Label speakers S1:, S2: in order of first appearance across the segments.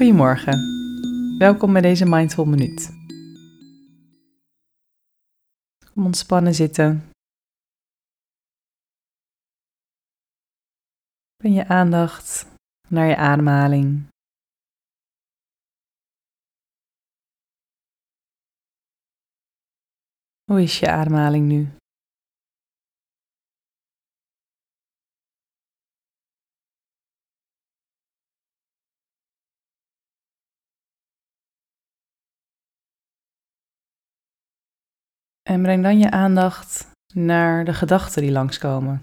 S1: Goedemorgen. Welkom bij deze Mindful Minuut. Kom ontspannen zitten. Breng je aandacht naar je ademhaling. Hoe is je ademhaling nu? En breng dan je aandacht naar de gedachten die langskomen.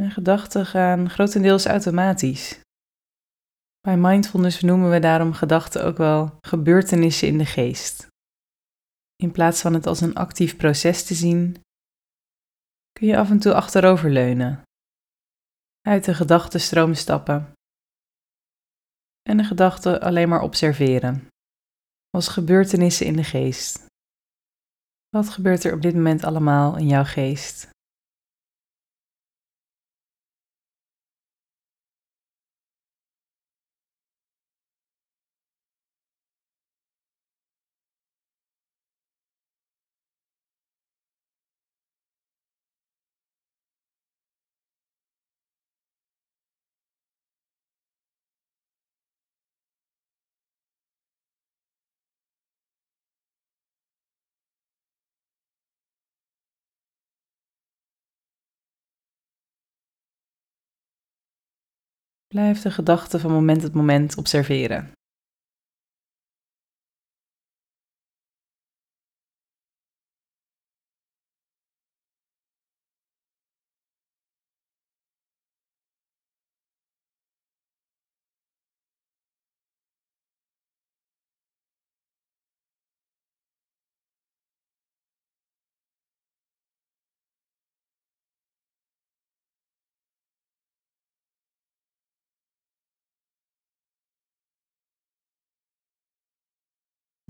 S1: En gedachten gaan grotendeels automatisch. Bij mindfulness noemen we daarom gedachten ook wel gebeurtenissen in de geest. In plaats van het als een actief proces te zien, kun je af en toe achteroverleunen, uit de gedachtenstroom stappen en de gedachten alleen maar observeren, als gebeurtenissen in de geest. Wat gebeurt er op dit moment allemaal in jouw geest? Blijf de gedachten van moment tot moment observeren.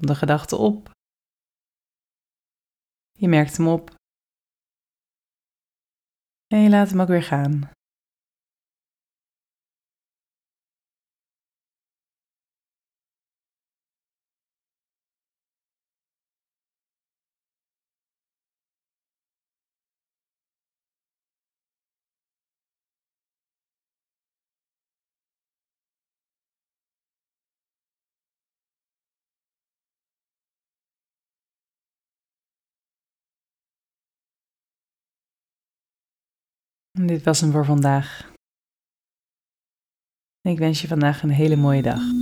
S1: De gedachte op. Je merkt hem op. En je laat hem ook weer gaan. Dit was hem voor vandaag. Ik wens je vandaag een hele mooie dag.